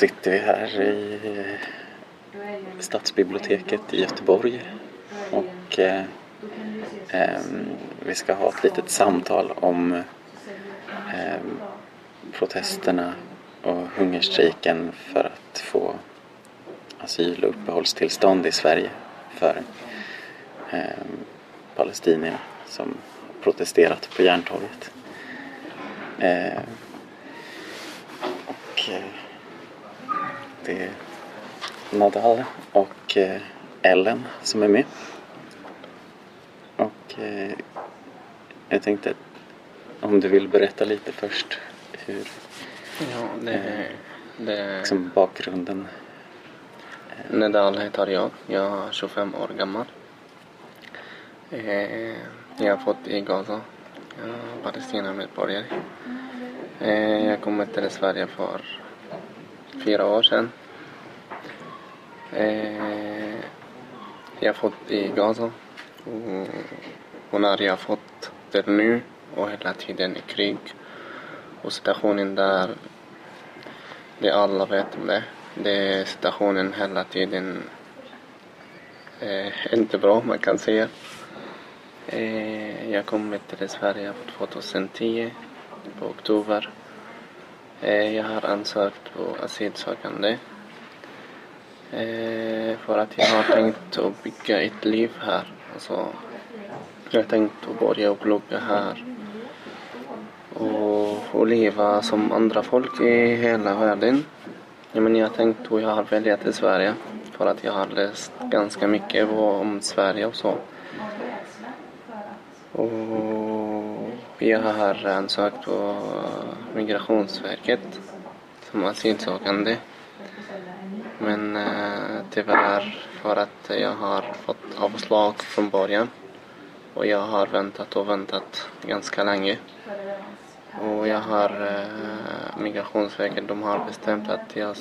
sitter vi här i Stadsbiblioteket i Göteborg och eh, eh, vi ska ha ett litet samtal om eh, protesterna och hungerstrejken för att få asyl och uppehållstillstånd i Sverige för eh, palestinier som protesterat på Järntorget. Eh, och eh, det är Nadal och eh, Ellen som är med. Och eh, jag tänkte om du vill berätta lite först hur Ja, det, det, liksom bakgrunden. Nedal heter jag. Jag är 25 år gammal. Eh, jag är född i Gaza. Jag är Palestinamedborgare. Eh, jag kom till Sverige för fyra år sedan. Eh, jag är i Gaza. Och, och när jag fått det nu och hela tiden i krig och situationen där, det alla vet om det. Det är situationen hela tiden eh, inte bra man kan säga. Eh, jag kom till Sverige 2010 på oktober. Eh, jag har ansökt på asylsökande eh, för att jag har tänkt att bygga ett liv här. Alltså, jag har tänkt att börja plugga här och, och leva som andra folk i hela världen. Ja, men jag har tänkt och jag har väljat i Sverige för att jag har läst ganska mycket om Sverige och så. Och jag har ansökt på Migrationsverket som asylsökande. Men äh, tyvärr för att jag har fått avslag från början och jag har väntat och väntat ganska länge. Och jag har äh, Migrationsverket, de har bestämt att jag,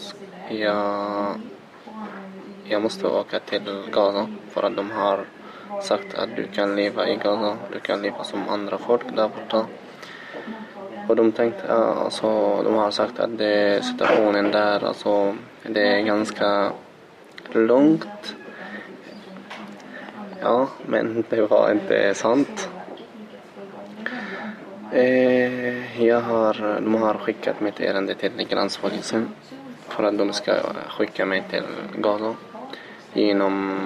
jag, jag måste åka till Gaza för att de har sagt att du kan leva i Gaza, du kan leva som andra folk där borta. Och de tänkte, alltså, de har sagt att det, situationen där, alltså, det är ganska långt. Ja, men det var inte sant. Eh, jag har, de har skickat mitt ärende till gränspolisen för att de ska skicka mig till Gaza. Genom,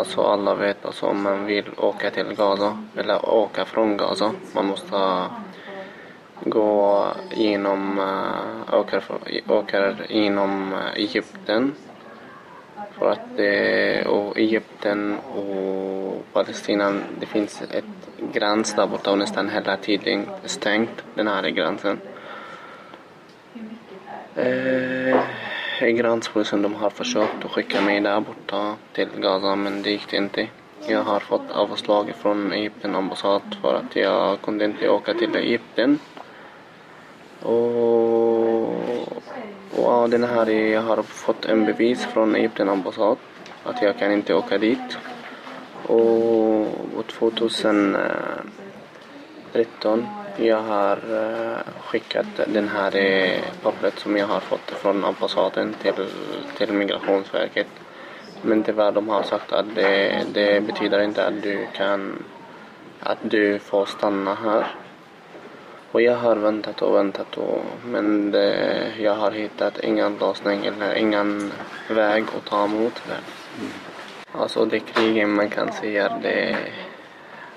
alltså alla vet, alltså om man vill åka till Gaza eller åka från Gaza, man måste eh, gå genom, äh, eh, åker, åker genom Egypten. För att det, och Egypten och Palestina, det finns ett gräns där borta och nästan hela tiden stängt, den här gränsen. Eh, i gränspolisen de har försökt att skicka mig där borta till Gaza men det gick inte. Jag har fått avslag från Egypten ambassad för att jag kunde inte åka till Egypten. Och, och den här, jag har fått en bevis från Egypten ambassad att jag kan inte åka dit. Och 2013 jag har eh, skickat den här eh, pappret som jag har fått från ambassaden till, till Migrationsverket. Men tyvärr de har sagt att det, det betyder inte att du kan att du får stanna här. Och jag har väntat och väntat och, men det, jag har hittat ingen lösning eller ingen väg att ta emot det. Alltså det kriget man kan säga det,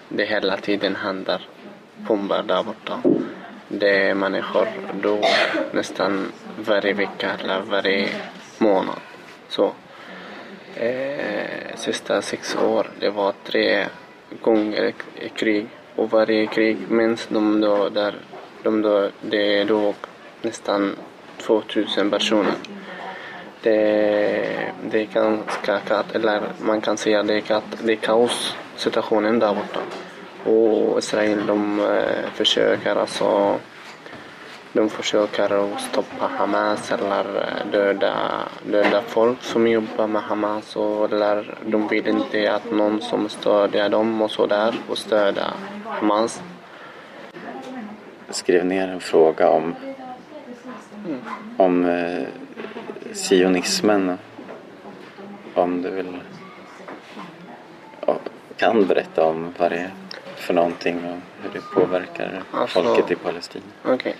det hela tiden händer bomber där borta. Det är människor då nästan varje vecka eller varje månad. Så. Eh, sista sex år det var tre gånger krig och varje krig minst de då där de då, det dog nästan 2000 personer. Det, det är ganska katt, eller man kan säga det är, katt, det är kaos situationen där borta. Och Israel de eh, försöker alltså de försöker att stoppa Hamas eller eh, döda, döda folk som jobbar med Hamas och, eller de vill inte att någon som stödjer dem och sådär och stödja Hamas. Skriv skrev ner en fråga om, om eh, sionismen. Om du vill kan berätta om vad det är för någonting och hur det påverkar Alltså- folket i Palestina. Okej.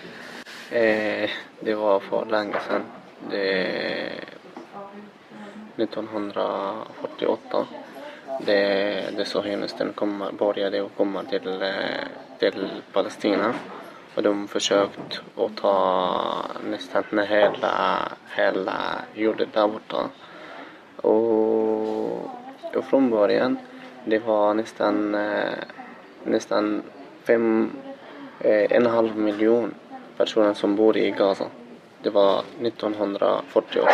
Eh, det var för länge sedan. Det 1948. Det, det sionisten kom, började att komma till, eh, till Palestina. Och de försökt att ta nästan hela, hela jorden där borta. Och, och från början, det var nästan, eh, nästan fem, eh, en halv miljon personer som bor i Gaza. Det var 1948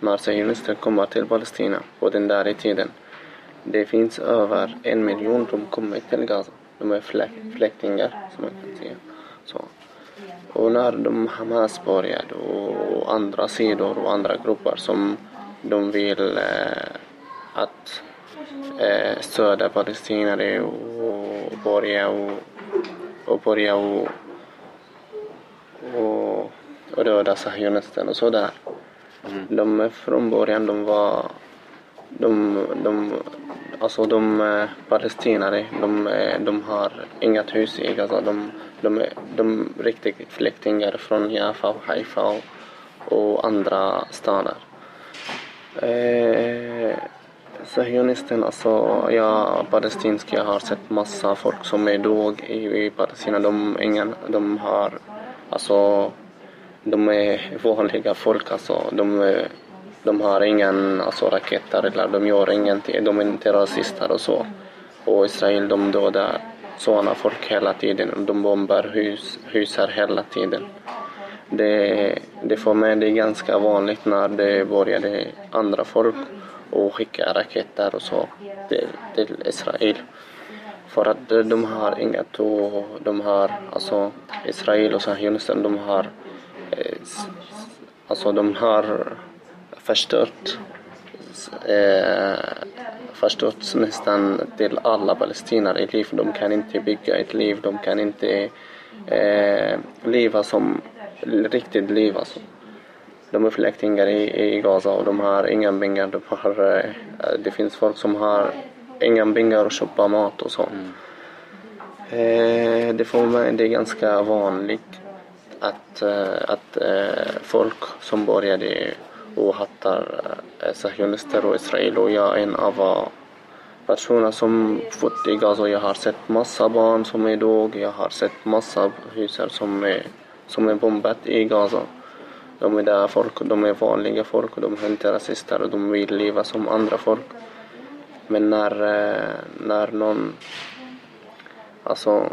när sionister kommer till Palestina på den där tiden. Det finns över en miljon som kommit till Gaza. De är flyktingar som man kan säga. Så. Och när de Hamas började och andra sidor och andra grupper som de vill eh, att eh, stödja palestinare och börja och, och börja och, och, och döda sionister och sådär. De från början de var de, de, alltså de eh, palestinare, de, eh, de har inget hus i Gaza. De, de, de är riktiga flyktingar från Jaffa och Haifa och, och andra städer. Eh, Sionisten, alltså jag palestinsk, jag har sett massa folk som är dog i, i Palestina. De, ingen, de har, alltså, de är vanliga folk alltså. De, de har ingen alltså, raketer eller de gör ingenting. De är inte rasister och så. Och Israel de dödar sådana folk hela tiden. De bombar hus, husar här hela tiden. Det, det för mig det är ganska vanligt när det började andra folk och skicka raketer och så till, till Israel. För att de har inget och de har, alltså Israel och sionister, de har eh, Alltså de har förstört eh, förstört nästan till alla palestinier i liv. De kan inte bygga ett liv, de kan inte eh, leva som riktigt liv alltså. De är flyktingar i, i Gaza och de har inga pengar. De har, eh, det finns folk som har inga pengar att köpa mat och så. Eh, det, får mig, det är ganska vanligt att, eh, att eh, folk som började och hattar eh, sionister och Israel och jag är en av personer som fått i Gaza. Jag har sett massa barn som är dog. Jag har sett massa hus som är, som är bombat i Gaza. De är där folk, de är vanliga folk och de är inte rasister och de vill leva som andra folk. Men när, eh, när någon Alltså,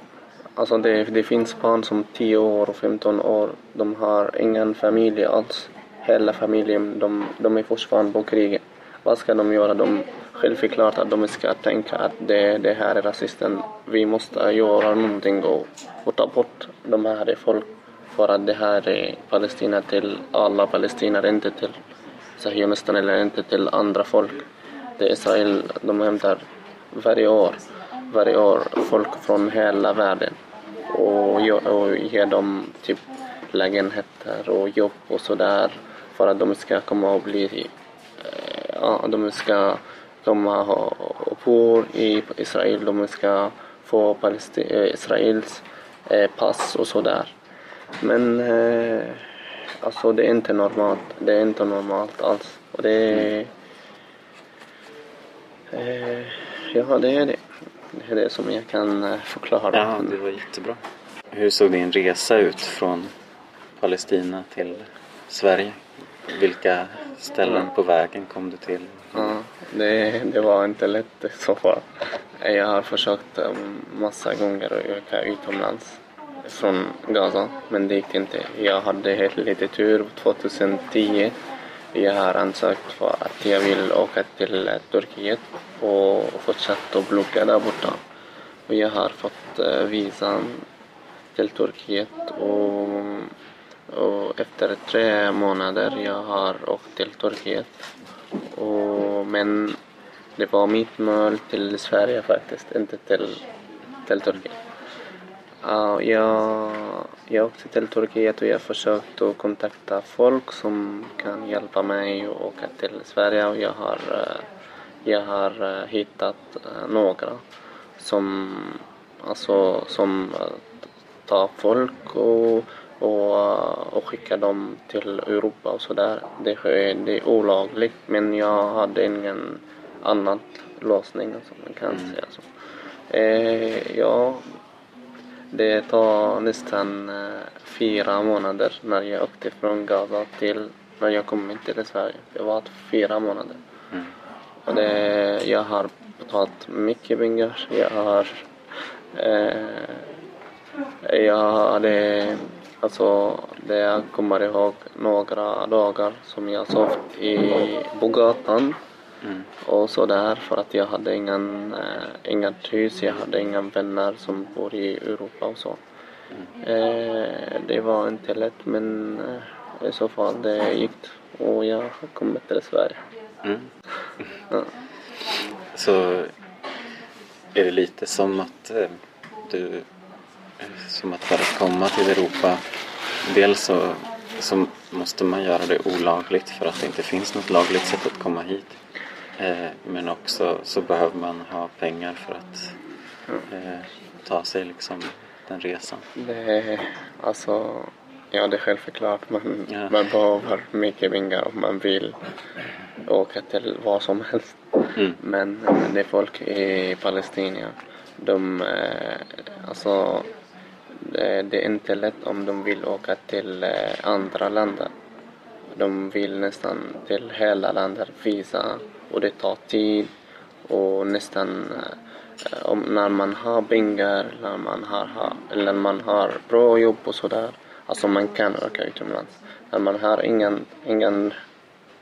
alltså det, det finns barn som 10 år och 15 år. De har ingen familj alls. Hela familjen, de, de är fortfarande på kriget. Vad ska de göra? De, självklart att de ska tänka att det, det här är rasisten. Vi måste göra någonting och, och ta bort de här folk. För att det här är Palestina till alla palestinare, inte till sionisterna eller inte till andra folk. Det är Israel, de hämtar varje år varje år folk från hela världen och, och ger dem typ lägenheter och jobb och sådär för att de ska komma och bli eh, ja, de ska komma och, bo i Israel, de ska få Palesti- eh, Israels eh, pass och sådär. Men eh, alltså det är inte normalt, det är inte normalt alls. Och det är, eh, ja det är det. Det är det som jag kan eh, förklara. Ja, det var jättebra. Hur såg din resa ut från Palestina till Sverige? Vilka ställen på vägen kom du till? Ja, det, det var inte lätt så fall. Jag har försökt um, massa gånger att åka utomlands från Gaza, men det gick inte. Jag hade helt lite tur 2010. Jag har ansökt för att jag vill åka till Turkiet och fortsätta att plugga där borta. Och jag har fått eh, visan visum till Turkiet och, och efter tre månader jag har åkt till Turkiet. Och, men det var mitt mål till Sverige faktiskt, inte till, till Turkiet. Ja, jag, jag åkte till Turkiet och jag försökte kontakta folk som kan hjälpa mig att åka till Sverige och jag har, eh, jag har eh, hittat eh, några som, alltså, som tar folk och, och, och skickar dem till Europa och sådär. Det, det är olagligt men jag hade ingen annan lösning, alltså, man kan säga så. Eh, ja, det tar nästan eh, fyra månader när jag åkte från Gaza till när jag kom till Sverige. Det var fyra månader. Mm. Och det, jag har betalat mycket pengar. Jag har... Eh, jag hade... Alltså, det jag kommer ihåg några dagar som jag sov i, på gatan Mm. och så där för att jag hade ingen, eh, inget hus, jag hade inga vänner som bor i Europa och så. Eh, det var inte lätt men eh, i så fall det gick och jag har kommit till Sverige. Mm. Ja. Så är det lite som att eh, du som att att komma till Europa dels så, så måste man göra det olagligt för att det inte finns något lagligt sätt att komma hit. Eh, men också så behöver man ha pengar för att eh, ta sig liksom den resan. Det, alltså, ja det är självklart man, Ja. man behöver mycket pengar om man vill åka till vad som helst. Mm. Men det är folk i Palestina, de, eh, alltså det, det är inte lätt om de vill åka till eh, andra länder. De vill nästan till hela landet visa och det tar tid och nästan eh, om, när man har pengar, när man har, har, eller man har bra jobb och sådär, alltså man kan åka utomlands. När man har ingen, ingen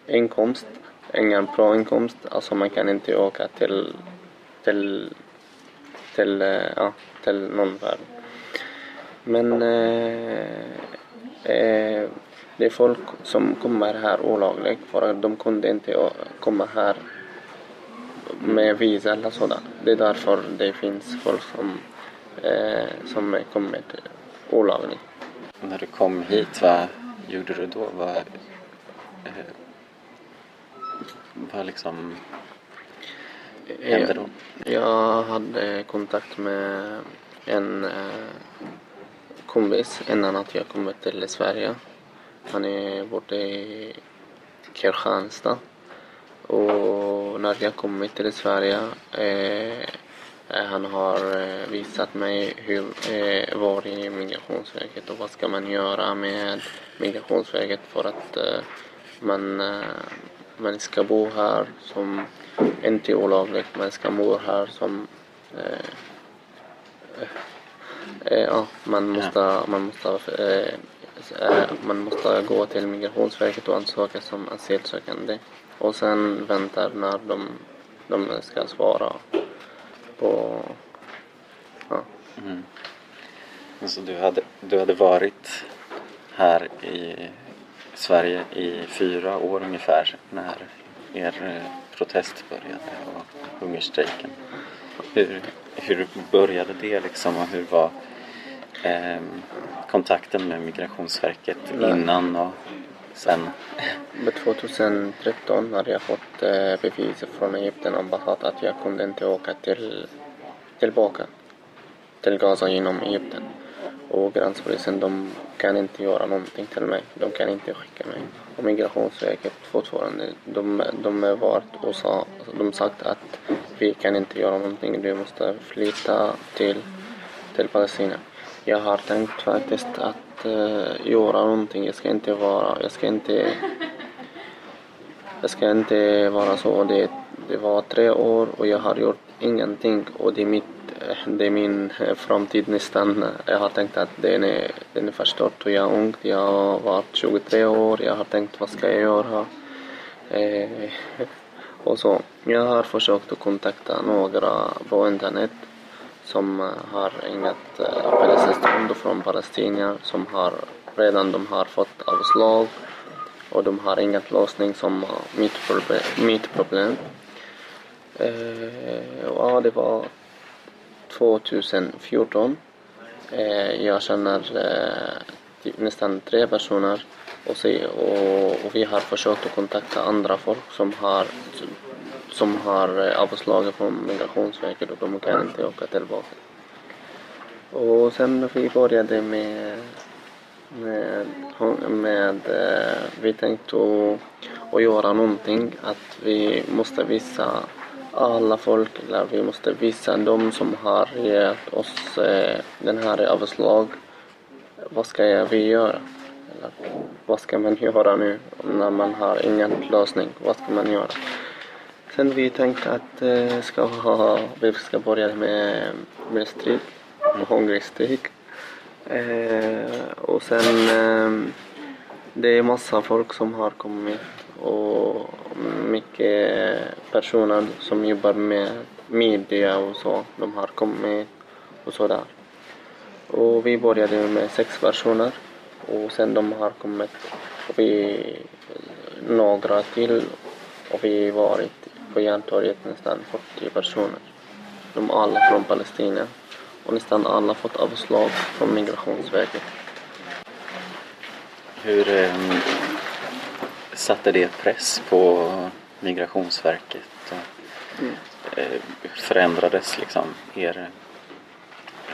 inkomst, ingen bra inkomst, alltså man kan inte åka till, till, till, eh, ja, till någon värld. Men eh, eh, det är folk som kommer här olagligt för att de kunde inte komma här med visa eller sådant. Det är därför det finns folk som, eh, som kommit olagligt. När du kom hit, vad gjorde du då? Vad, eh, vad liksom hände då? Jag hade kontakt med en eh, kompis innan att jag kom till Sverige. Han är borta i Kristianstad. Och när jag kommit till Sverige eh, eh han har eh, visat mig hur eh, var är Migrationsverket och vad ska man göra med Migrationsverket för att eh, man, eh, man ska bo här som inte olagligt. Man ska bo här som eh, eh, eh ja, man måste, man måste eh, Eh, man måste gå till Migrationsverket och ansöka som asylsökande och sen väntar när de, de ska svara på ja, Mm. Alltså du, hade, du hade varit här i Sverige i fyra år ungefär när er eh, protest började och hungerstrejken. Hur, hur började det liksom och hur var ehm, kontakten med Migrationsverket Nej. innan och sen? Men 2013 hade jag fått eh, bevis från Egypten ambassad att jag kunde inte åka till, tillbaka till Gaza genom Egypten. Och gränspolisen de kan inte göra någonting till mig. De kan inte skicka mig. Och Migrationsverket fortfarande, de, de har varit och sa, de sagt att vi kan inte göra någonting. Du måste flytta till, till Palestina. Jag har tänkt faktiskt att uh, göra någonting. Jag ska inte vara, jag ska inte jag ska inte vara så. Det, det var tre år och jag har gjort ingenting och det är, mitt, det är min eh, framtid nästan. Jag har tänkt att den är, den är förstört och jag är ung. Jag har varit 23 år. Jag har tänkt vad ska jag göra? Eh, och så. Jag har försökt att kontakta några på internet som eh, har inget uppehållstillstånd från palestinier som har redan de har fått avslag och de har ingen lösning som eh, mitt problem. Mitt problem. Eh, ja, det var 2014 Eh, jag känner eh, nästan tre personer och, se, och, och, vi har försökt att kontakta andra folk som har, som har eh, avslag från Migrationsverket och de kan inte åka tillbaka. Och sen vi började med, med, med eh, vi tänkte att, att göra någonting, att vi måste visa alla folk, eller vi måste visa de som har gett oss eh, den här avslag, vad ska vi göra? Eller, vad ska man göra nu när man har ingen lösning? Vad ska man göra? Sen vi tänkte att eh, ska ha, vi ska börja med, med stryk hungrig stryk. Eh, och sen eh, det är massa folk som har kommit och mycket personer som jobbar med media och så. De har kommit och sådär. Och vi började med sex personer och sen de har kommit och vi några till och vi har varit på Järntorget nästan 40 personer. De alla från Palestina och nästan alla fått avslag från Migrationsverket. Hur um, satte det press på Migrationsverket? Och, mm. uh, förändrades liksom er,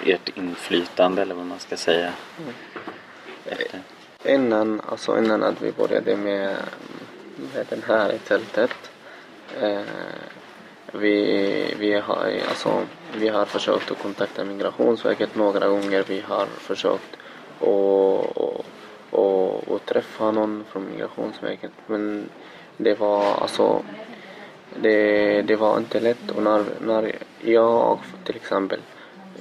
ert inflytande eller vad man ska säga? Mm. Innan, alltså innan att vi började med, med den här tältet eh, Eh, vi, vi, har, alltså, vi har försökt att kontakta Migrationsverket några gånger. Vi har försökt att att, att, att träffa någon från Migrationsverket. Men det var alltså det, det var inte lätt. Och när, när jag till exempel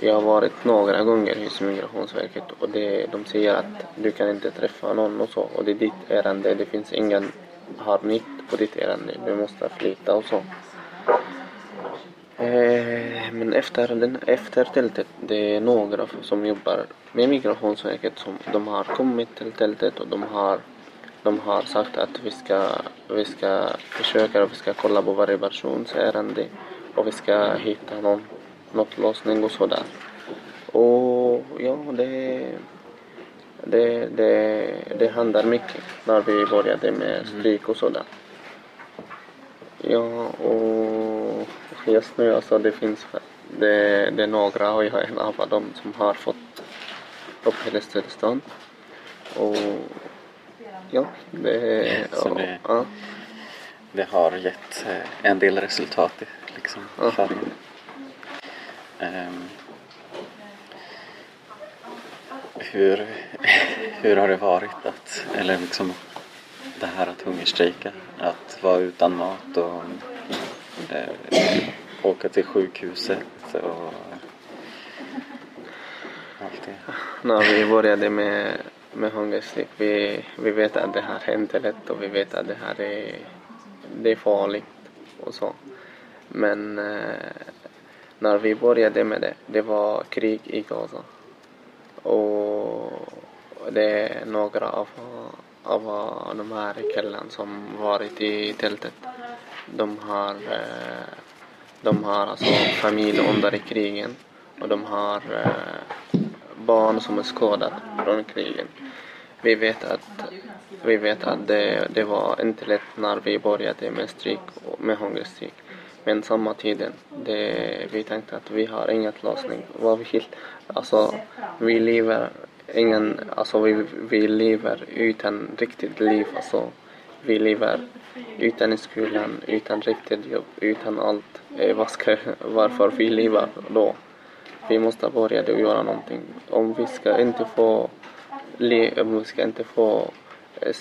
jag har varit några gånger hos Migrationsverket och det, de säger att du kan inte träffa någon och så. Och det är ditt ärende. Det finns ingen har nytt på ditt ärende. Du måste flytta och så. Eh, men efter, den, efter tältet, det är några som jobbar med Migrationsverket som de har kommit till tältet och de har, de har sagt att vi ska, vi ska försöka och vi ska kolla på varje persons ärende och vi ska hitta någon, något lösning och sådär. Och ja, det, det, det, det händer mycket när vi började med stryk och sådär. Ja, och just nu alltså det finns det, det är några och jag är en av dem som har fått uppehållstillstånd. Och ja, det, Så det, ja. det har gett eh, en del resultat liksom, ja. um, hur, hur har det varit att, eller liksom det här att hungerstrejka, att vara utan mat och eh, åka till sjukhuset och allt det. När vi började med, med hungerstrejk, vi, vi vet att det här är lätt och vi vet att det här är, det är farligt och så. Men eh, när vi började med det, det var krig i Gaza. Och det är några av, av de här killarna som varit i tältet. De har, eh, de har alltså familj under krigen och de har eh, barn som är skadade från krigen. Vi vet att, vi vet att det, det var inte lätt när vi började med stryk med hungerstryk. Men samma tiden, det, vi tänkte att vi har inget lösning. Vad vi, alltså, vi lever ingen, alltså vi, vi lever utan riktigt liv. Alltså, vi lever utan skolan, utan riktigt jobb, utan allt. Eh, vad ska, varför vi lever då? Vi måste börja göra någonting. Om vi ska inte få, le, om vi ska inte få eh,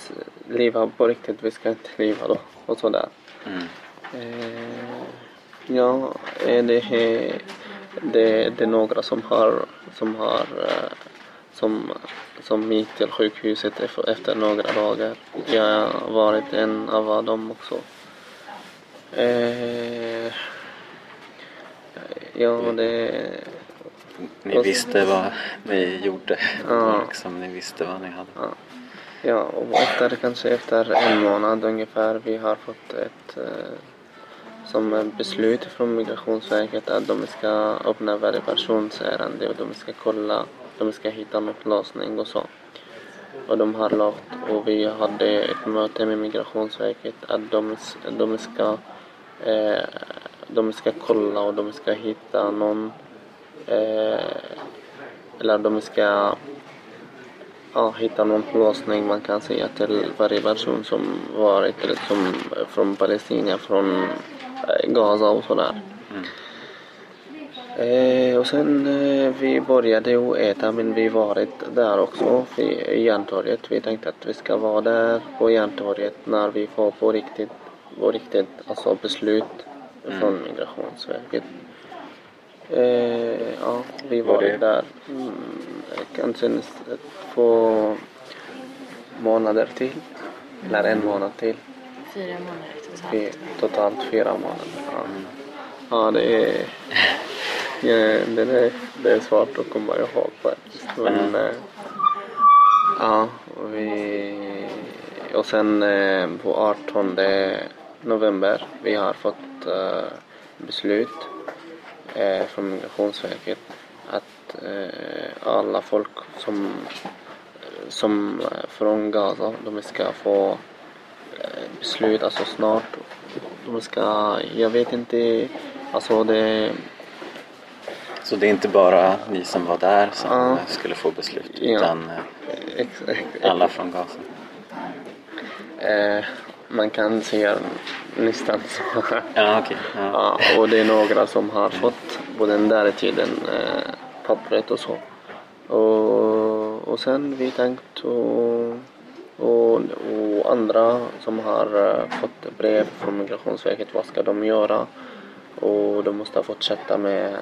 leva på riktigt, vi ska inte leva då. Och sådär. Mm. Eh, ja, det är, det, det är några som har, som har som, som gick till sjukhuset efter några dagar. Jag har varit en av dem också. Eh, ja, det... Ni visste vad ni gjorde? Ja. Liksom, ni visste vad ni hade? Ja. ja, och efter, kanske efter en månad ungefär vi har fått ett eh, som beslut från Migrationsverket att de ska öppna varje persons ärende och de ska kolla de ska hitta någon lösning och så. Och de har lagt, och vi hade ett möte med Migrationsverket att de, de ska eh, de ska kolla och de ska hitta någon eh, eller de ska ja, hitta någon lösning man kan säga till varje person som varit liksom, från Palestina, från eh, Gaza och sådär. Mm. Eh, och sen eh, vi började att äta men vi varit där också i Järntorget. Vi tänkte att vi ska vara där på Järntorget när vi får på riktigt, på riktigt alltså beslut mm. från Migrationsverket. Eh, ja, vi var, var där mm, kanske två månader till. Eller en månad till. Fyra månader totalt. totalt fyra månader. Ja, ja det är den är, det är svårt att komma ihåg faktiskt. Men, ja, och, vi, och sen äh, på 18 november vi har fått äh, beslut från Migrationsverket att alla folk som, som från Gaza, de ska få beslut alltså snart. De ska, jag vet inte, alltså det så det är inte bara ni som var där som ja. skulle få beslut utan ja. Eh, alla från Gaza? Eh, man kan säga nästan så. Ja, okay. Ja. ja. och det är några som har fått på den där tiden eh, pappret och så. Och, och sen vi tänkt och, och, och andra som har eh, fått brev från Migrationsverket, vad ska de göra? Och de måste fortsätta med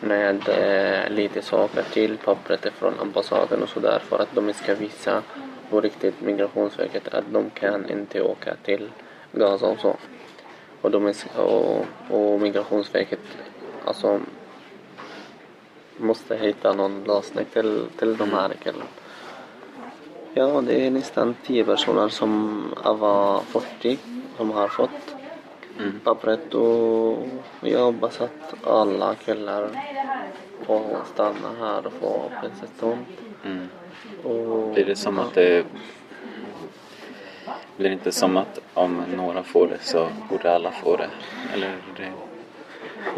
med eh, lite saker till pappret från ambassaden och sådär för att de ska visa på riktigt Migrationsverket att de kan inte åka till Gaza och så. Och, de och, och Migrationsverket alltså måste hitta någon lösning till, till de här killarna. Ja, det är nästan 10 personer som av 40 som har fått mm. pappret och jag hoppas att alla killar får stanna här och få uppehållstillstånd. Mm. Blir det som att det blir det inte som att om några får det så borde alla få det? Eller det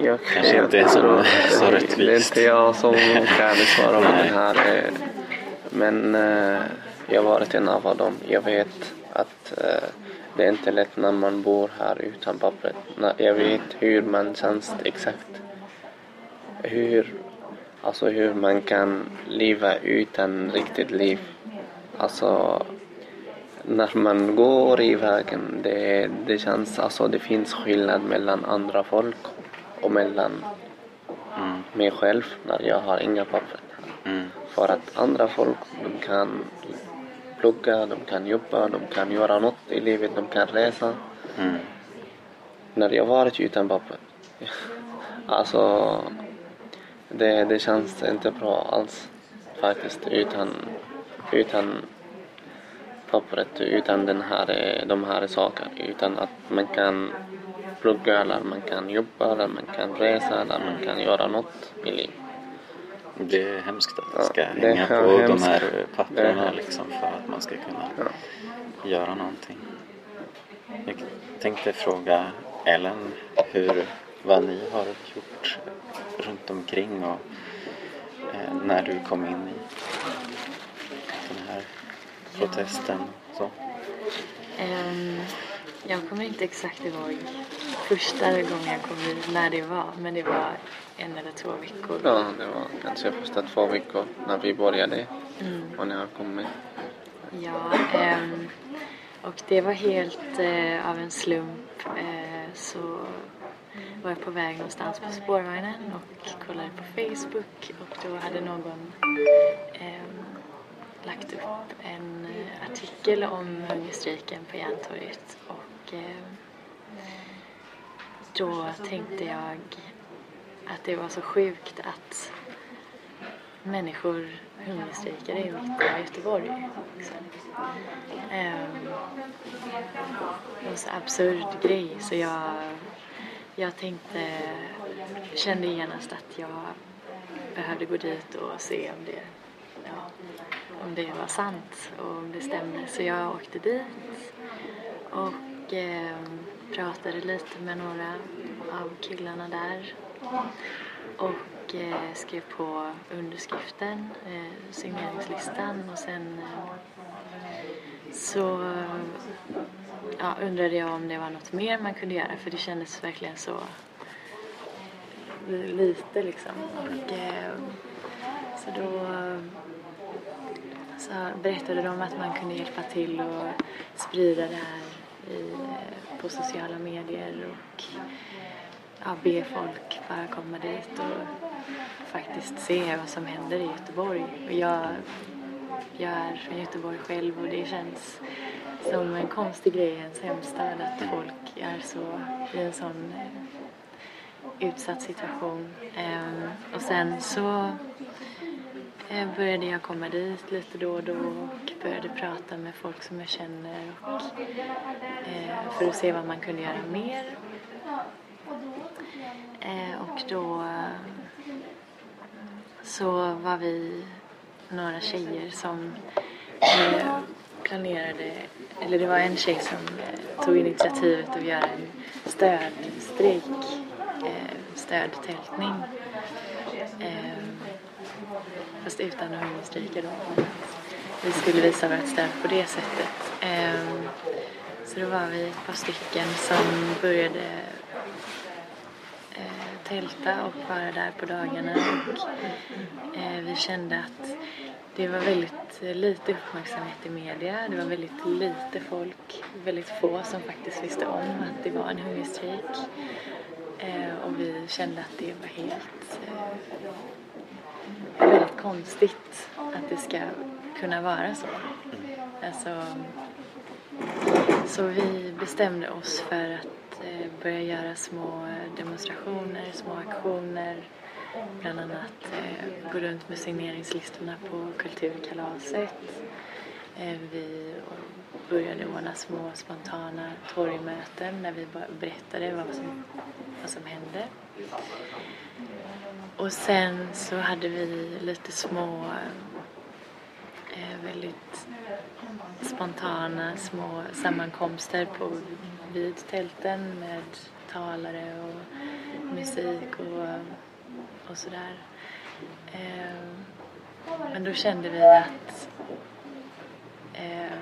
jag kanske inte är så, så rättvist? Det är inte jag som kan svara på den här. Men eh, jag har varit en av dem. Jag vet att eh, det är inte lätt när man bor här utan pappret. Jag vet hur man känns exakt. Hur, alltså hur man kan leva utan riktigt liv. Alltså när man går i vägen, det, det känns, alltså det finns skillnad mellan andra folk och mellan mm. mig själv när jag har inga papper. Mm. För att andra folk, de kan plugga, de kan jobba, de kan göra något i livet, de kan resa. Mm. När jag varit utan papper, alltså det, det känns inte bra alls faktiskt utan, utan pappret, utan den här, de här sakerna, utan att man kan plugga eller man kan jobba eller man kan resa eller man kan göra något i livet. Det är hemskt att det ska ja, det hänga på hemskt. de här papperna liksom för att man ska kunna ja. göra någonting. Jag tänkte fråga Ellen hur, vad ni har gjort runt omkring och eh, när du kom in i den här protesten. Så. Um, jag kommer inte exakt ihåg första gången jag kom in när det var men det var en eller två veckor. Ja, det var kanske första två veckor när vi började mm. och när jag kommit. Ja, um, och det var helt uh, av en slump uh, så var jag på väg någonstans på spårvagnen och kollade på Facebook och då hade någon um, lagt upp en uh, artikel om hungerstrejken på Järntorget och då tänkte jag att det var så sjukt att människor hungerstrejkade i mitten av Göteborg. Liksom. Um, det var en så absurd grej så jag, jag tänkte, kände genast att jag behövde gå dit och se om det, ja, om det var sant och om det stämde. Så jag åkte dit och eh, pratade lite med några av killarna där och eh, skrev på underskriften, eh, signeringslistan och sen eh, så ja, undrade jag om det var något mer man kunde göra för det kändes verkligen så lite liksom. Och, eh, så då så berättade de att man kunde hjälpa till och sprida det här i, eh, på sociala medier och ja, be folk bara komma dit och faktiskt se vad som händer i Göteborg. Och jag, jag är från Göteborg själv och det känns som en konstig grej i ens hemstad att folk är så i en sån eh, utsatt situation. Ehm, och sen så Eh, började jag komma dit lite då och då och började prata med folk som jag känner och, eh, för att se vad man kunde göra mer. Eh, och då eh, så var vi några tjejer som planerade, eller det var en tjej som tog initiativet att göra en stödstrejk, eh, stödtältning. Eh, fast utan att hungerstrejka då. Vi skulle visa vårt stöd på det sättet. Ehm, så då var vi ett par stycken som började eh, tälta och vara där på dagarna och eh, vi kände att det var väldigt lite uppmärksamhet i media. Det var väldigt lite folk, väldigt få som faktiskt visste om att det var en hungerstrejk. Ehm, och vi kände att det var helt eh, väldigt konstigt att det ska kunna vara så. Alltså, så vi bestämde oss för att eh, börja göra små demonstrationer, små aktioner bland annat eh, gå runt med signeringslistorna på Kulturkalaset. Eh, vi började ordna små spontana torgmöten där vi berättade vad som, vad som hände. Och sen så hade vi lite små, eh, väldigt spontana små sammankomster på, vid tälten med talare och musik och och sådär. Eh, men då kände vi att eh,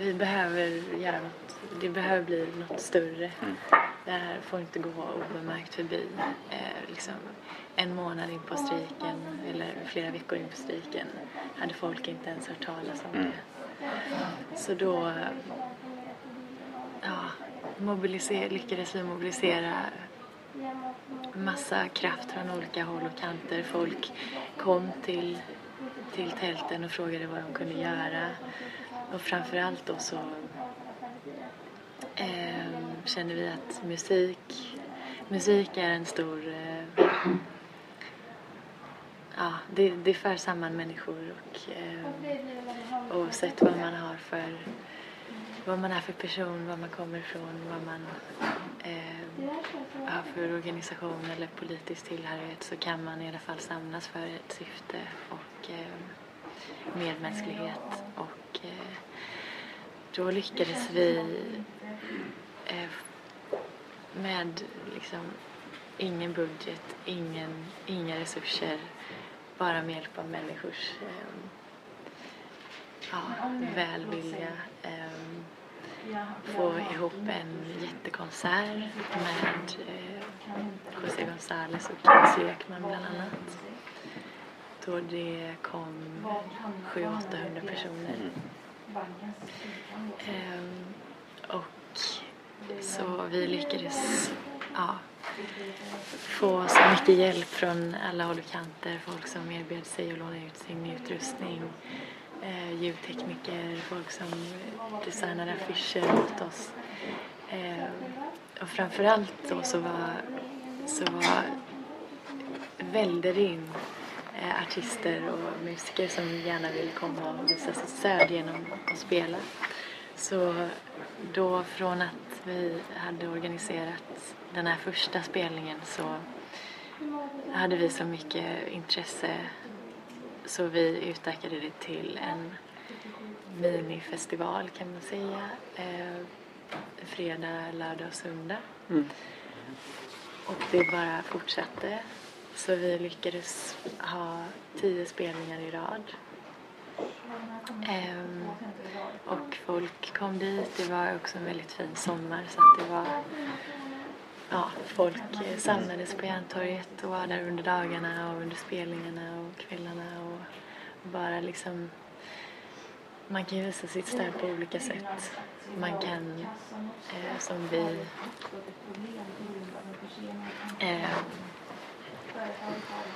vi behöver göra något, det behöver bli något större. Mm. Det här får inte gå obemärkt förbi. Eh, liksom en månad in på strejken eller flera veckor in på strejken hade folk inte ens hört talas om mm. det. Så då ja, mobiliser, lyckades vi mobilisera massa kraft från olika håll och kanter. Folk kom till, till tälten och frågade vad de kunde göra. Och framförallt då så eh, känner vi att musik, musik är en stor... Eh, ja, det, det för samman människor och eh, oavsett vad man har för vad man är för person, var man kommer ifrån, vad man eh, har för organisation eller politisk tillhörighet så kan man i alla fall samlas för ett syfte och eh, medmänsklighet. Och eh, då lyckades vi eh, med liksom ingen budget, ingen, inga resurser, bara med hjälp av människors eh, ja, välvilja eh, få ihop en jättekonsert med eh, José González och Kings Ekman bland annat. Då det kom 700-800 personer. Mm. Eh, och så vi lyckades ja, få så mycket hjälp från alla håll och kanter. Folk som erbjöd sig att låna ut sin utrustning eh, ljudtekniker, folk som designade affischer åt oss. Eh, och framförallt då så var, så var välde det in eh, artister och musiker som gärna ville komma och visa sitt stöd genom att spela. Så då från att vi hade organiserat den här första spelningen så hade vi så mycket intresse så vi utökade det till en minifestival kan man säga. Eh, fredag, lördag och söndag. Mm. Och det bara fortsatte. Så vi lyckades ha tio spelningar i rad. Um, och folk kom dit. Det var också en väldigt fin sommar så att det var ja, folk samlades på Järntorget och var där under dagarna och under spelningarna och kvällarna och bara liksom man kan ju visa sitt stöd på olika sätt. Man kan, eh, som vi, eh,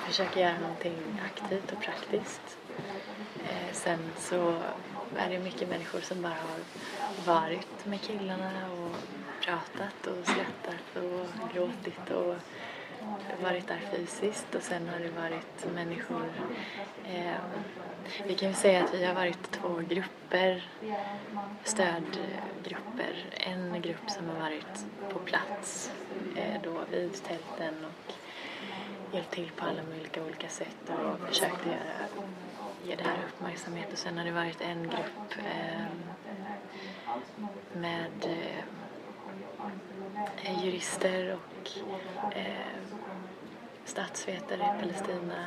Försöker göra någonting aktivt och praktiskt. Eh, sen så är det mycket människor som bara har varit med killarna och pratat och skrattat och gråtit och varit där fysiskt och sen har det varit människor eh, vi kan ju säga att vi har varit två grupper, stödgrupper. En grupp som har varit på plats eh, då vid tälten och hjälpt till på alla möjliga olika sätt och försökt göra, ge det här uppmärksamhet. Och sen har det varit en grupp ehm, eh, med eh, jurister och eh, statsvetare i Palestina,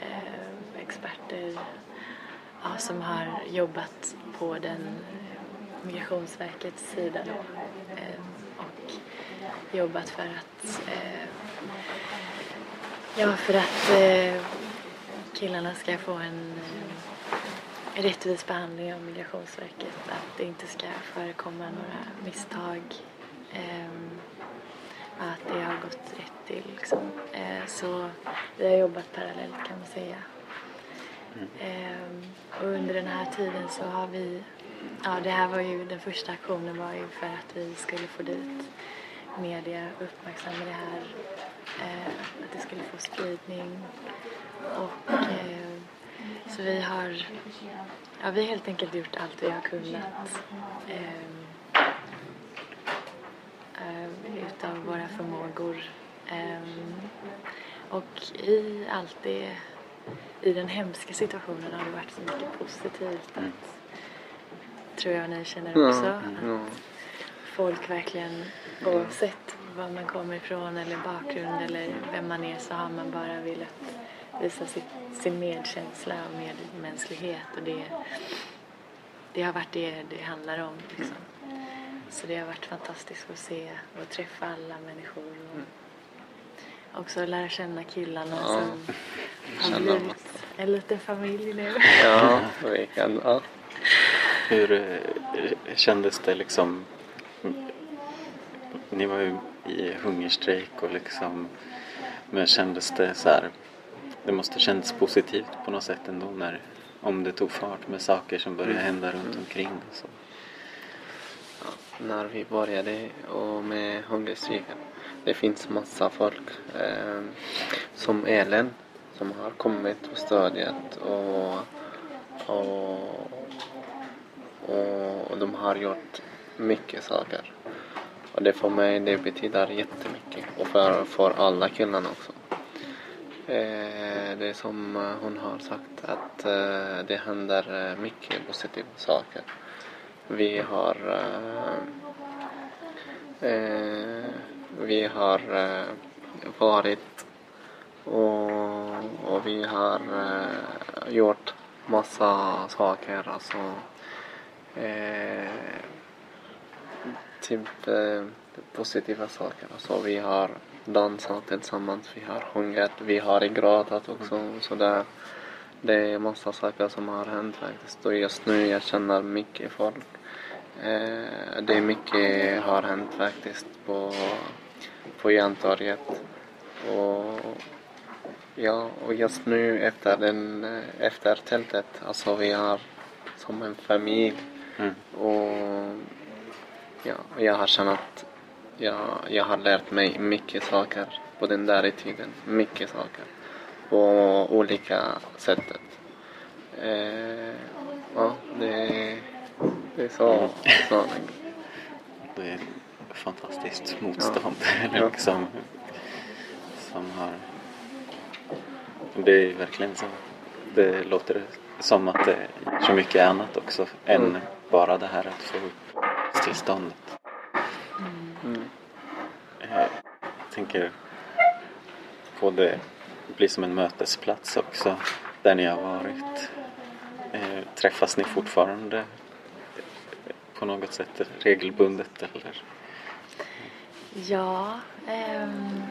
eh, experter ja, som har jobbat på den eh, Migrationsverkets sida då, eh, och jobbat för att eh, ja, för att eh, killarna ska få en eh, rättvis behandling av Migrationsverket, att det inte ska förekomma några misstag Eh, att det har gått rätt till. Liksom. Eh, så vi har jobbat parallellt kan man säga. Mm. Och under den här tiden så har vi, ja det här var ju, den första aktionen var ju för att vi skulle få dit media, uppmärksamma det här, eh, att det skulle få spridning. Och så vi har, ja vi har helt enkelt gjort allt vi har kunnat. utav våra förmågor. Um, och i allt det, i den hemska situationen har det varit så mycket positivt att, tror jag ni känner också, ja, ja. att folk verkligen, oavsett var man kommer ifrån eller bakgrund eller vem man är så har man bara velat visa sitt, sin medkänsla och medmänsklighet och det, det har varit det det handlar om. Liksom. Så det har varit fantastiskt att se och träffa alla människor. Och mm. också lära känna killarna ja. som har blivit en liten familj nu. Ja, verkligen. Ja. Hur eh, kändes det liksom? Ni var ju i hungerstrejk och liksom men kändes det så här det måste kännas positivt på något sätt ändå när om det tog fart med saker som började mm. hända runt omkring. Och så när vi började och med hungerstrejken. Det finns massa folk eh, som Ellen som har kommit och stödjat och, och, och de har gjort mycket saker. Och det för mig det betyder jättemycket och för, för alla killarna också. Eh, det är som eh, hon har sagt att eh, det händer eh, mycket positiva saker. Vi har eh, eh, vi har eh, varit och, och, vi har eh, gjort massa saker. Alltså, eh, typ eh, positiva saker. Alltså, vi har dansat tillsammans, vi har sjungit, vi har gråtit också. Så det, det är massa saker som har hänt faktiskt. Och just nu jag känner mycket folk. Eh, det är mycket har hänt faktiskt på, på Järntorget. Och, ja, och just nu efter, den, efter tältet, alltså vi har som en familj. Mm. Och ja, jag har känt att jag, jag har lärt mig mycket saker på den där tiden. Mycket saker. På olika sätt. Eh, ja, det det är så, så Det är fantastiskt motstånd. Ja. liksom, som har det är verkligen så. Det låter som att det är så mycket annat också än Mm. bara det här att få upp tillståndet. Mm. Jag tänker på det blir som en mötesplats också där ni har varit. Eh, Träffas ni fortfarande på något sätt regelbundet eller? Ja, ehm,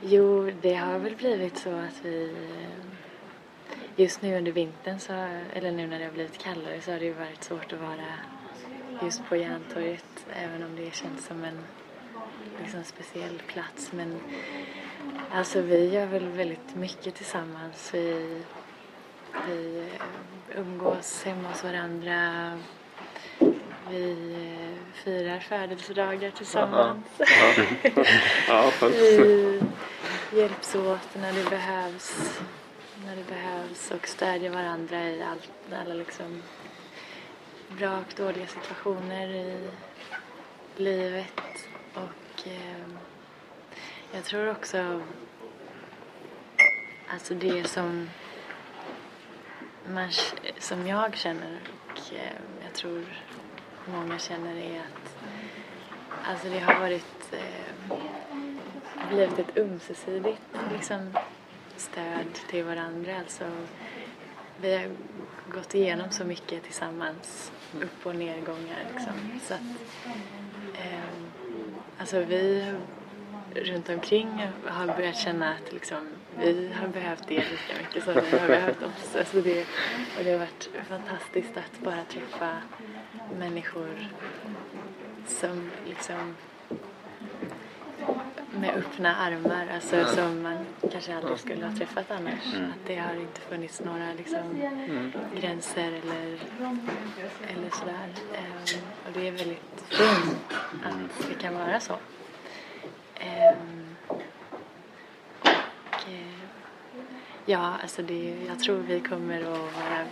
jo det har väl blivit så att vi just nu under vintern så, eller nu när det har blivit kallare så har det ju varit svårt att vara just på Järntorget även om det känns som en liksom, speciell plats men alltså vi gör väl väldigt mycket tillsammans. Vi, vi eh, umgås hemma hos varandra. Vi eh, firar födelsedagar tillsammans. Vi hjälps åt när det behövs. När det behövs och stödjer varandra i allt, alla liksom bra och dåliga situationer i livet. Och eh, jag tror också alltså det som man, som jag känner och eh, jag tror många känner är att alltså det har varit eh, blivit ett ömsesidigt liksom, stöd till varandra. Alltså, vi har gått igenom så mycket tillsammans, upp och nedgångar liksom. Så att, eh, alltså vi runt omkring har börjat känna att liksom, vi har behövt det lika mycket som ni har behövt oss. Alltså det, och det har varit fantastiskt att bara träffa människor som liksom med öppna armar, alltså som man kanske aldrig skulle ha träffat annars. Mm. Att det har inte funnits några liksom, gränser eller, eller sådär. Ehm, och det är väldigt fint att det kan vara så. Ehm, och, eh, ja, alltså det, jag tror vi kommer att vara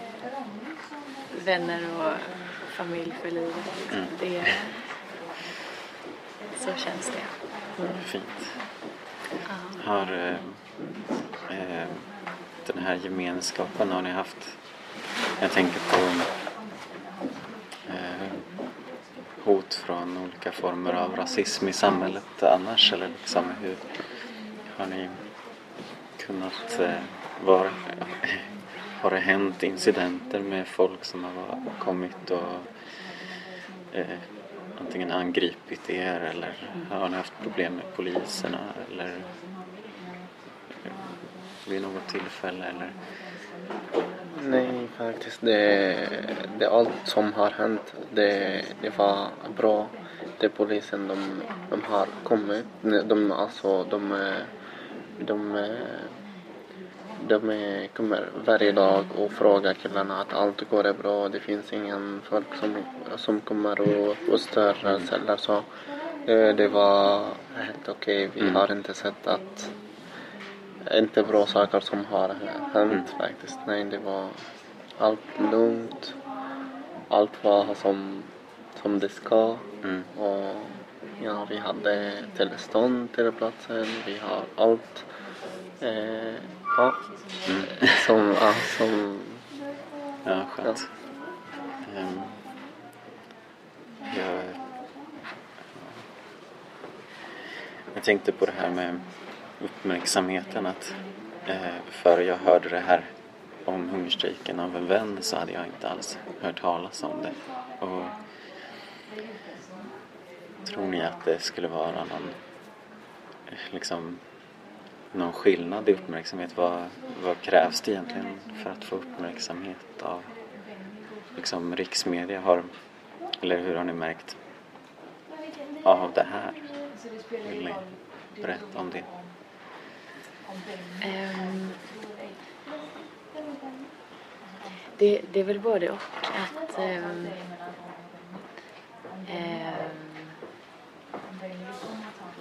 vänner och familj för livet. Liksom. Det, så känns det. Fint. Har eh, eh, den här gemenskapen, har ni haft, jag tänker på eh, hot från olika former av rasism i samhället annars eller liksom hur har ni kunnat eh, vara, har det hänt incidenter med folk som har kommit och eh, antingen angripit er eller har ni haft problem med poliserna eller vid något tillfälle eller Nej, faktiskt. Det, det allt som har hänt, det, det var bra. Det polisen, de, de har kommit. De, alltså, de, de, de, de kommer varje dag och frågar killarna att allt går bra. Det finns ingen folk som, som kommer och, och stör oss eller så. Det, det var helt okej. Vi Mm. har inte sett att inte bra saker som har hänt faktiskt. Nej, det var allt lugnt. Allt var som, som det ska. mm. Och ja, vi hade tillstånd till platsen. Vi har allt. Eh, ja, Mm. som, ja, som, Ja, skönt. Ehm, jag, jag tänkte på det här med uppmärksamheten att eh, före jag hörde det här om hungerstrejken av en vän så hade jag inte alls hört talas om det. Och tror ni att det skulle vara någon, liksom, någon skillnad i uppmärksamhet? Vad, vad krävs det egentligen för att få uppmärksamhet av liksom, riksmedia? Har, eller hur har ni märkt av det här? Vill ni berätta om det? Um, det, det är väl både och. Att um, um,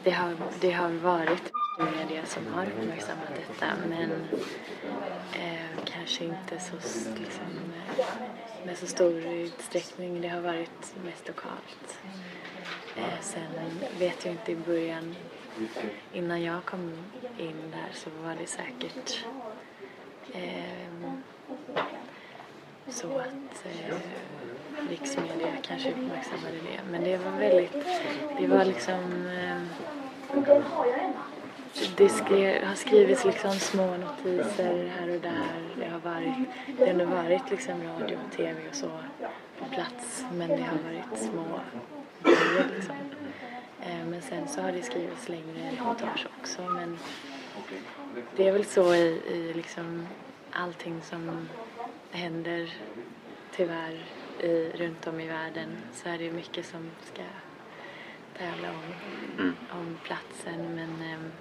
det, har, det har varit media som har uppmärksammat detta men eh, kanske inte så, liksom, med så stor utsträckning. Det har varit mest lokalt. Eh, sen vet jag inte i början innan jag kom in där så var det säkert eh, så att eh, riksmedia kanske uppmärksammade det. Men det var väldigt, det var liksom eh, det skrev, har skrivits liksom små notiser här och där. Det har varit, det har varit liksom radio och tv och så på plats men det har varit små grejer liksom. Eh, men sen så har det skrivits längre reportage också men det är väl så i, i liksom allting som händer tyvärr i, runt om i världen så är det mycket som ska tävla om, Mm. om platsen men ehm,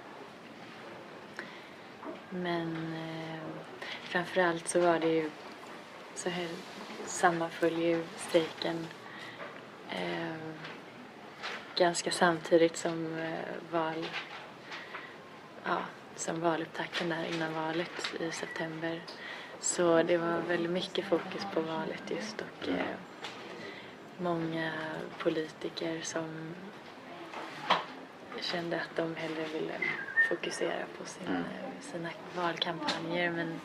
men eh, framförallt så var det ju så här sammanföll ju strejken eh, ganska samtidigt som eh, val ja, som valupptakten där innan valet i september. Så det var väldigt mycket fokus på valet just och eh, många politiker som kände att de hellre ville fokusera på sin, Mm. eh, sina valkampanjer men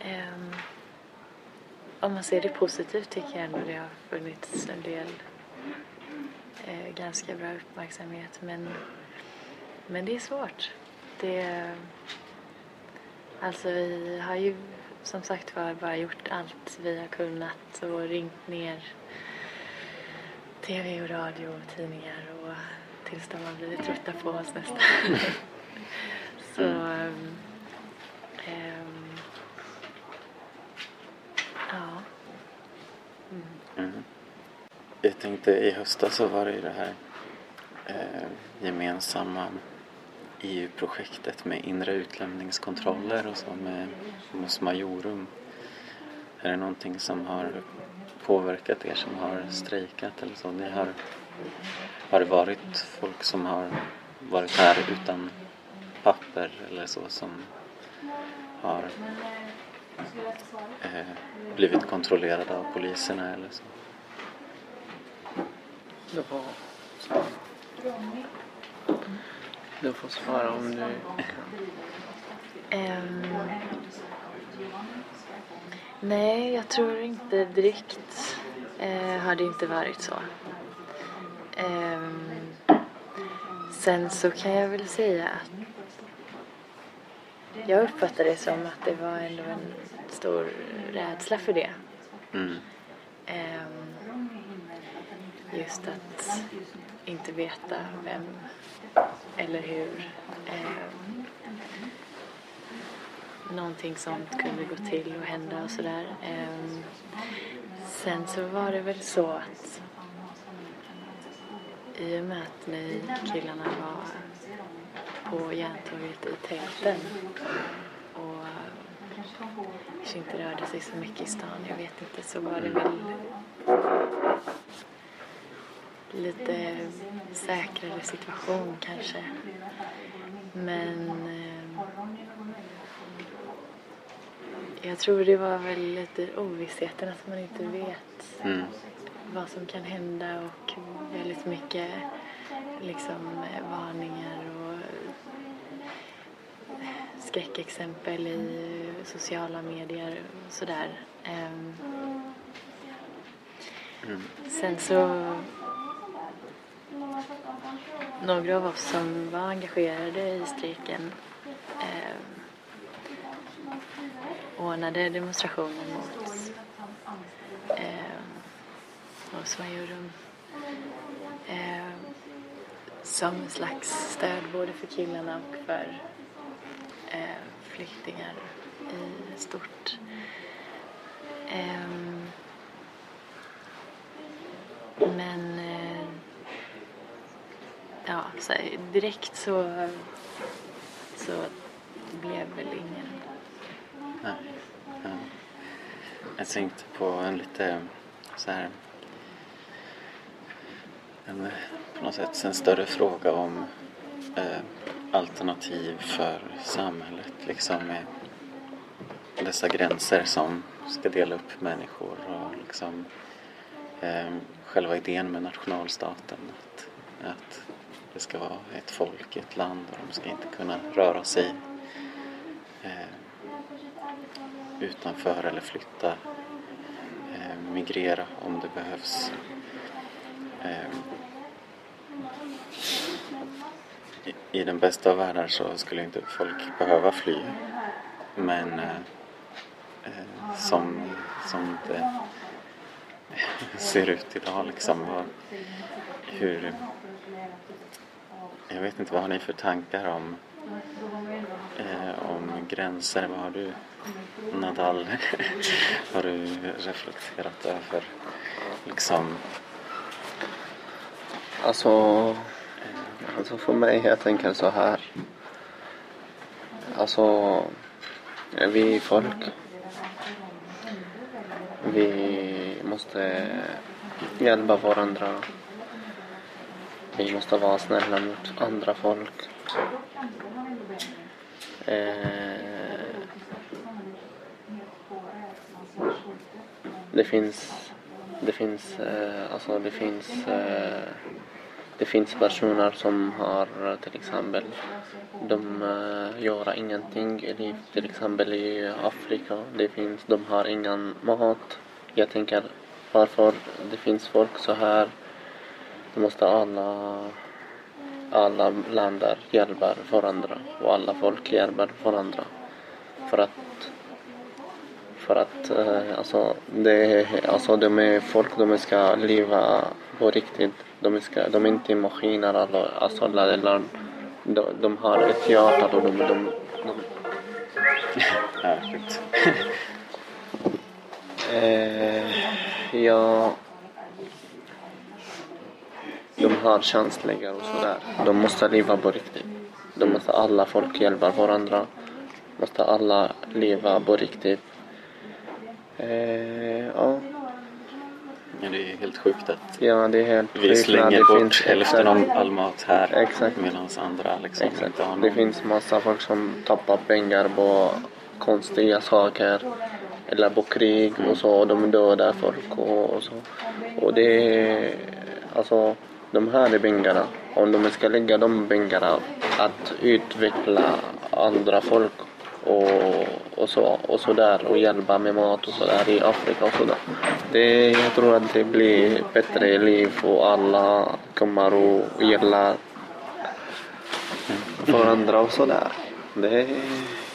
ehm, om man ser det positivt tycker jag ändå det har funnits en del eh, ganska bra uppmärksamhet men, men det är svårt. Det, alltså vi har ju som sagt var bara gjort allt vi har kunnat och ringt ner tv och radio och tidningar och tills de har blivit trötta på oss nästan. Så ehm, ehm, ja. Mm. Jag tänkte i höstas så var det ju det här eh, gemensamma EU-projektet med inre utlämningskontroller och så med Mos Majorum. Är det någonting som har påverkat er som har strejkat eller så? Ni har, har det varit folk som har varit här utan papper eller så som har eh, blivit kontrollerade av poliserna eller så? Du får svara. Du får svara om du kan. Ehm, nej, jag tror inte direkt eh, har det inte varit så. Ehm, sen så kan jag väl säga att jag uppfattar det som att det var ändå en stor rädsla för det. Mm. Ehm, just att inte veta vem eller hur ehm, någonting sånt kunde gå till och hända och sådär. Sen så var det väl så att i och med att ni killarna var på Järntorget i tälten och kanske inte rörde sig så mycket i stan, jag vet inte, så var det väl lite säkrare situation kanske. Men eh, jag tror det var väl lite ovissheten att man inte vet Mm vad som kan hända och väldigt mycket liksom varningar och skräckexempel i sociala medier och sådär. Mm. Sen så några av oss som var engagerade i strejken eh, ordnade demonstrationen mot eh, Mos Majorum eh, som en slags stöd både för killarna och för eh, flyktingar i stort. Eh, men eh, ja, så direkt så, så blev väl ingen... Nej. Ja. Jag tänkte på en lite så här en, på något sätt en större fråga om eh, alternativ för samhället liksom med dessa gränser som ska dela upp människor och liksom eh, själva idén med nationalstaten att, att det ska vara ett folk ett land och de ska inte kunna röra sig eh, utanför eller flytta, eh, migrera om det behövs. Eh, i, den bästa av världar så skulle inte folk behöva fly. Men eh, eh som, som det ser ut idag liksom. Vad, hur, jag vet inte, vad har ni för tankar om, eh, om gränser? Vad har du, Nadal, har du reflekterat över? Liksom, Alltså, alltså för mig, jag tänker så här. Alltså, vi folk. Vi måste hjälpa varandra. Vi måste vara snälla mot andra folk. Eh, det finns, det finns, eh, alltså det finns, eh, det finns personer som har till exempel, de eh, gör ingenting i till exempel i Afrika. Det finns, de har ingen mat. Jag tänker varför det finns folk så här. Då måste alla, alla länder hjälpa varandra och alla folk hjälper varandra. För att för att eh, alltså, det, alltså de är folk, de ska leva på riktigt. De, ska, de är inte maskiner eller, alltså, eller de, de har ett hjärta och de, de, de, ja, sjukt. eh, ja, de har känsliga och sådär. De måste leva på riktigt. De måste alla folk hjälpa varandra. Måste alla leva på riktigt. Eh, ja. Ja, det är helt sjukt att ja, det är helt vi sjukt slänger det bort finns- hälften av all mat här Exakt. medan andra liksom Exakt. inte har Det någon. finns massa folk som tappar pengar på konstiga saker. Eller på krig och så. Och de dödar folk och, och så. Och det är... Alltså, de här pengarna. Om de ska lägga de pengarna att utveckla andra folk och, och så och så där och hjälpa med mat och så där i Afrika och så där. Det, jag tror att det blir bättre liv och alla kommer att gilla varandra och sådär. Det,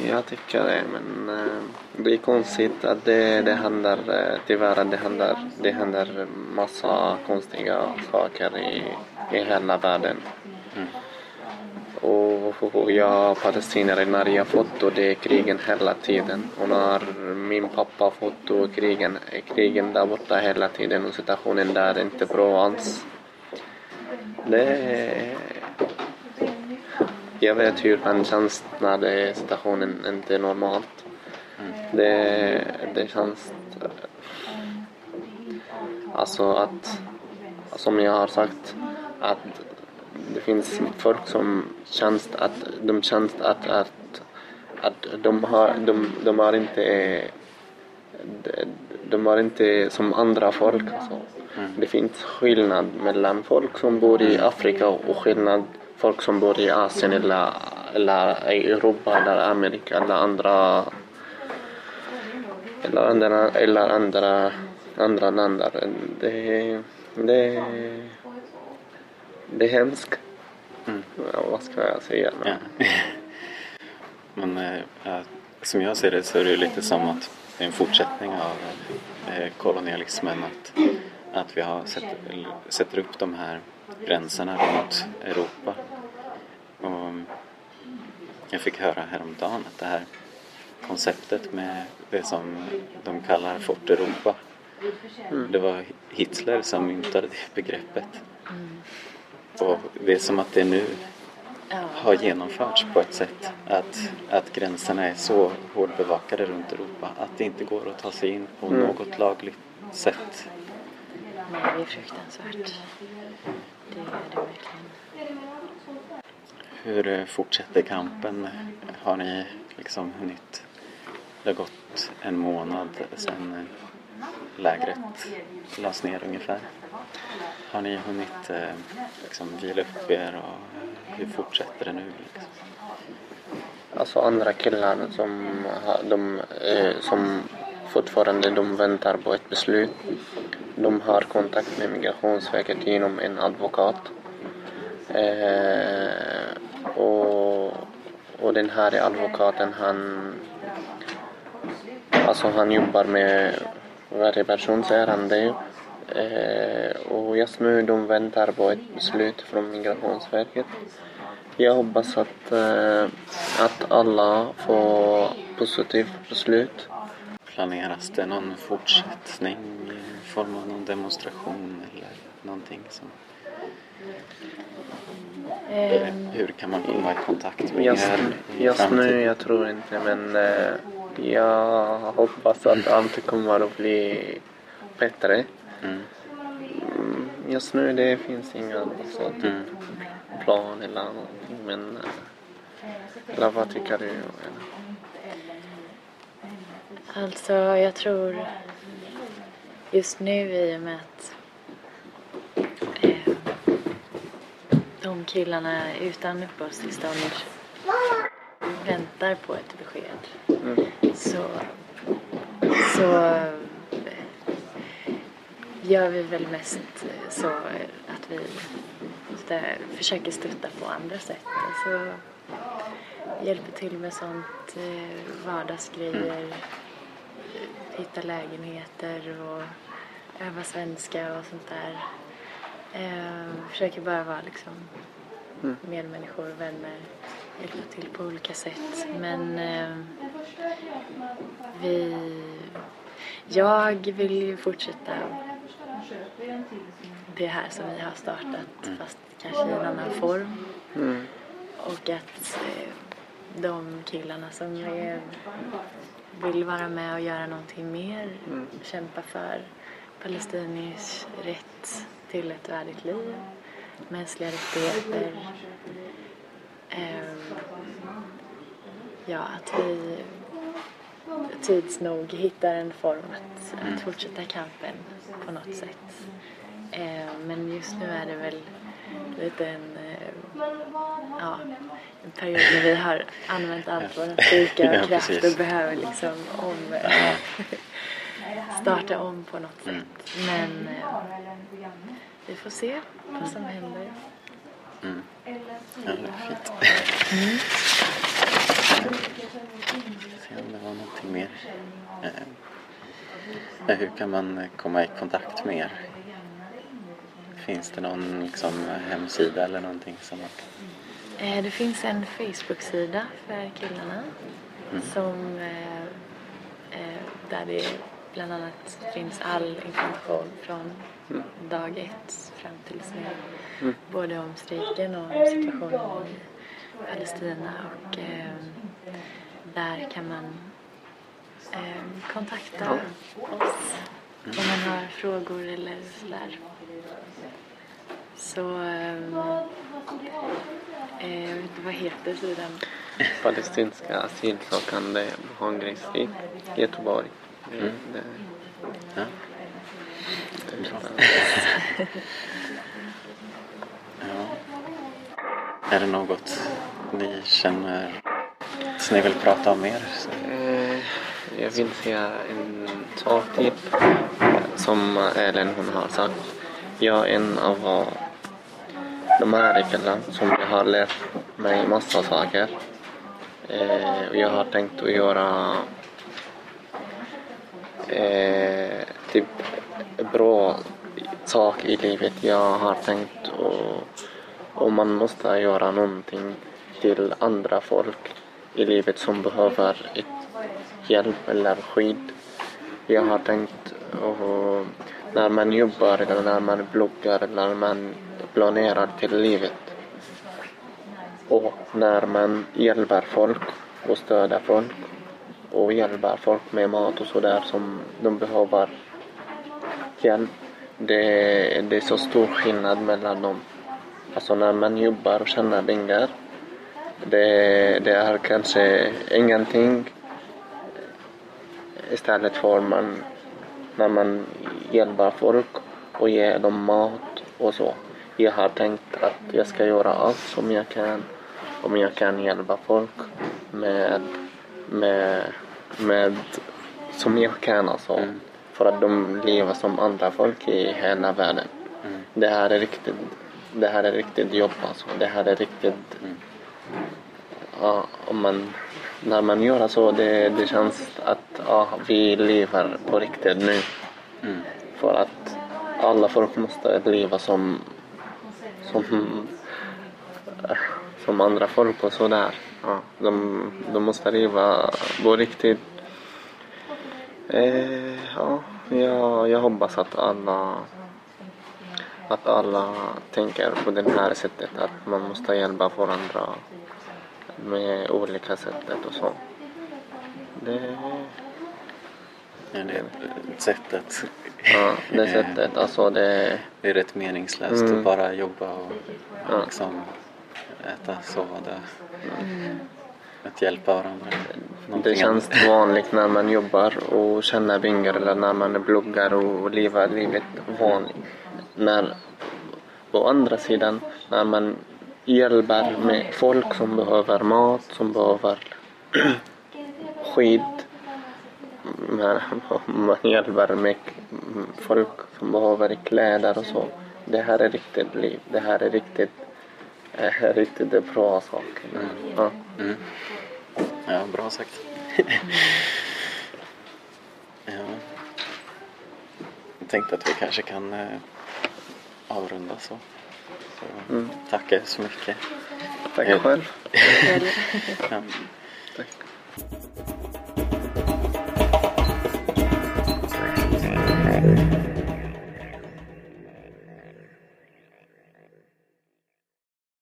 jag tycker det, men eh, det är konstigt att det, det händer, eh, tyvärr att det händer, det händer massa konstiga saker i, i hela världen. Mm. Och, och jag palestinier, när jag foto, det är krigen hela tiden. Och när min pappa foto krigen, är krigen där borta hela tiden och situationen där är inte bra alls. Det är jag vet hur man känns när det är situationen inte är normalt. Det, det känns... Alltså att, som jag har sagt, att det finns folk som känns att de känns att, att, att de har, de, de har inte de, de har inte som andra folk. Alltså. Det finns skillnad mellan folk som bor i Afrika och skillnad folk som bor i Asien eller, eller i Europa eller Amerika eller andra eller andra, eller andra, andra länder. Det, det, det är hemskt. Mm. Ja, vad ska jag säga? Ja. Men eh, ja, som jag ser det så är det lite som att det är en fortsättning av eh, kolonialismen. Att, att vi har sett, sätter upp de här gränserna runt Europa. Och jag fick höra häromdagen att det här konceptet med det som de kallar Fort Europa. Det var Hitler som myntade det begreppet. Och det är som att det nu har genomförts på ett sätt att, att gränserna är så hårdbevakade runt Europa att det inte går att ta sig in på Mm. något lagligt sätt. Nej, det är fruktansvärt. Det är det verkligen. Hur eh, fortsätter kampen? Har ni liksom hunnit? Det har gått en månad sedan, lägret lades ner ungefär? Har ni hunnit eh, liksom vila upp er och hur fortsätter det nu? Liksom? Alltså andra killar som, de, eh, som fortfarande de väntar på ett beslut. De har kontakt med Migrationsverket genom en advokat. Eh, och, och den här advokaten han Alltså han jobbar med varje persons ärende. Eh, och just nu de väntar på ett beslut från Migrationsverket. Jag hoppas att, eh, att alla får positivt beslut. Planeras det någon fortsättning i form av någon demonstration eller någonting som... Eller Ehm, hur kan man komma i kontakt med Just, er just nu jag tror inte men eh, jag hoppas att allt kommer att bli bättre. Mm. Mm, Just nu det finns inga alltså, typ, Mm. plan eller någonting men eh, eller vad tycker du? Alltså, jag tror just nu i och med att eh, de killarna utan uppehållstillstånd väntar på ett besked Mm. så, så eh, gör vi väl mest eh, så eh, att vi stö- försöker stötta på andra sätt. Alltså, hjälper till med sånt, eh, vardagsgrejer, hitta lägenheter och öva svenska och sånt där. Eh, försöker bara vara liksom Mm. medmänniskor, vänner, hjälpa till på olika sätt. Men eh, vi... Jag vill ju fortsätta det här som vi har startat fast kanske i en annan form. Mm. Och att eh, de killarna som är, vill vara med och göra någonting mer, Mm. kämpa för palestiniers rätt till ett värdigt liv, mänskliga rättigheter. Ehm, ja, att vi tids nog hittar en form att, att fortsätta kampen på något sätt. Eh, men just nu är det väl lite en, eh, ja, en period när vi har använt allt vår styrka Ja, och kraft precis. och behöver liksom om, eh, starta om på något sätt. Mm. Men eh, vi får se vad som händer. Mm. Det är fint. Se om det var någonting mer. Eh, hur kan man eh, komma i kontakt med er? Finns det någon liksom, hemsida eller någonting som man kan... Eh, Det finns en Facebook-sida för killarna som eh, eh, där det bland annat finns all information från dag ett fram till nu. Både om strejken och om situationen i Palestina och eh, där kan man eh, kontakta oss om man har frågor eller sådär. Så ehm, eh, jag vet inte vad heter sidan? Palestinska asylsökande Hangristi, Göteborg. Mm. Ja, det, ja. Är det något ni känner att ni vill prata om mer? Så, Eh, jag vill säga en sak till som Ellen hon har sagt. Jag är en av de här killarna som jag har lärt mig massa saker. Eh, och jag har tänkt att göra eh, typ bra sak i livet. Jag har tänkt att och man måste göra någonting till andra folk i livet som behöver ett hjälp eller skydd. Jag har tänkt och när man jobbar eller när man bloggar eller när man planerar till livet och när man hjälper folk och stöder folk och hjälper folk med mat och sådär som de behöver hjälp. Det, det är så stor skillnad mellan dem. Alltså när man jobbar och tjänar pengar det, det är kanske ingenting istället för man när man hjälper folk och ger dem mat och så. Jag har tänkt att jag ska göra allt som jag kan om jag kan hjälpa folk med, med, med som jag kan alltså. Mm. För att de lever som andra folk i hela världen. Mm. Det här är riktigt, det här är riktigt jobb alltså. Det här är riktigt, Mm. ja, om man, när man gör så, det, det känns att ja, vi lever på riktigt nu. Mm. För att alla folk måste leva som, som, som andra folk och sådär. Ja, de, de måste leva på riktigt. Eh, ja, jag, jag hoppas att alla att alla tänker på det här sättet att man måste hjälpa varandra med olika sättet och så. Det, Ja, det är ett sätt att... ja, det sättet, alltså det Det är rätt meningslöst Mm. att bara jobba och Ja. liksom äta, sova, dö. Att hjälpa varandra. Det Någonting känns annat. vanligt när man jobbar och tjänar pengar eller när man bloggar och lever livet vanligt. När, på andra sidan, när man hjälper med folk som behöver mat, som behöver skydd. Man, man hjälper med folk som behöver kläder och så. Det här är riktigt liv. Det här är riktigt, eh, riktigt bra saker. Ja. Mm. Ja, bra sagt. ja. Jag tänkte att vi kanske kan eh, avrunda så. så mm. Tackar så mycket. Tack själv. ja. Tack.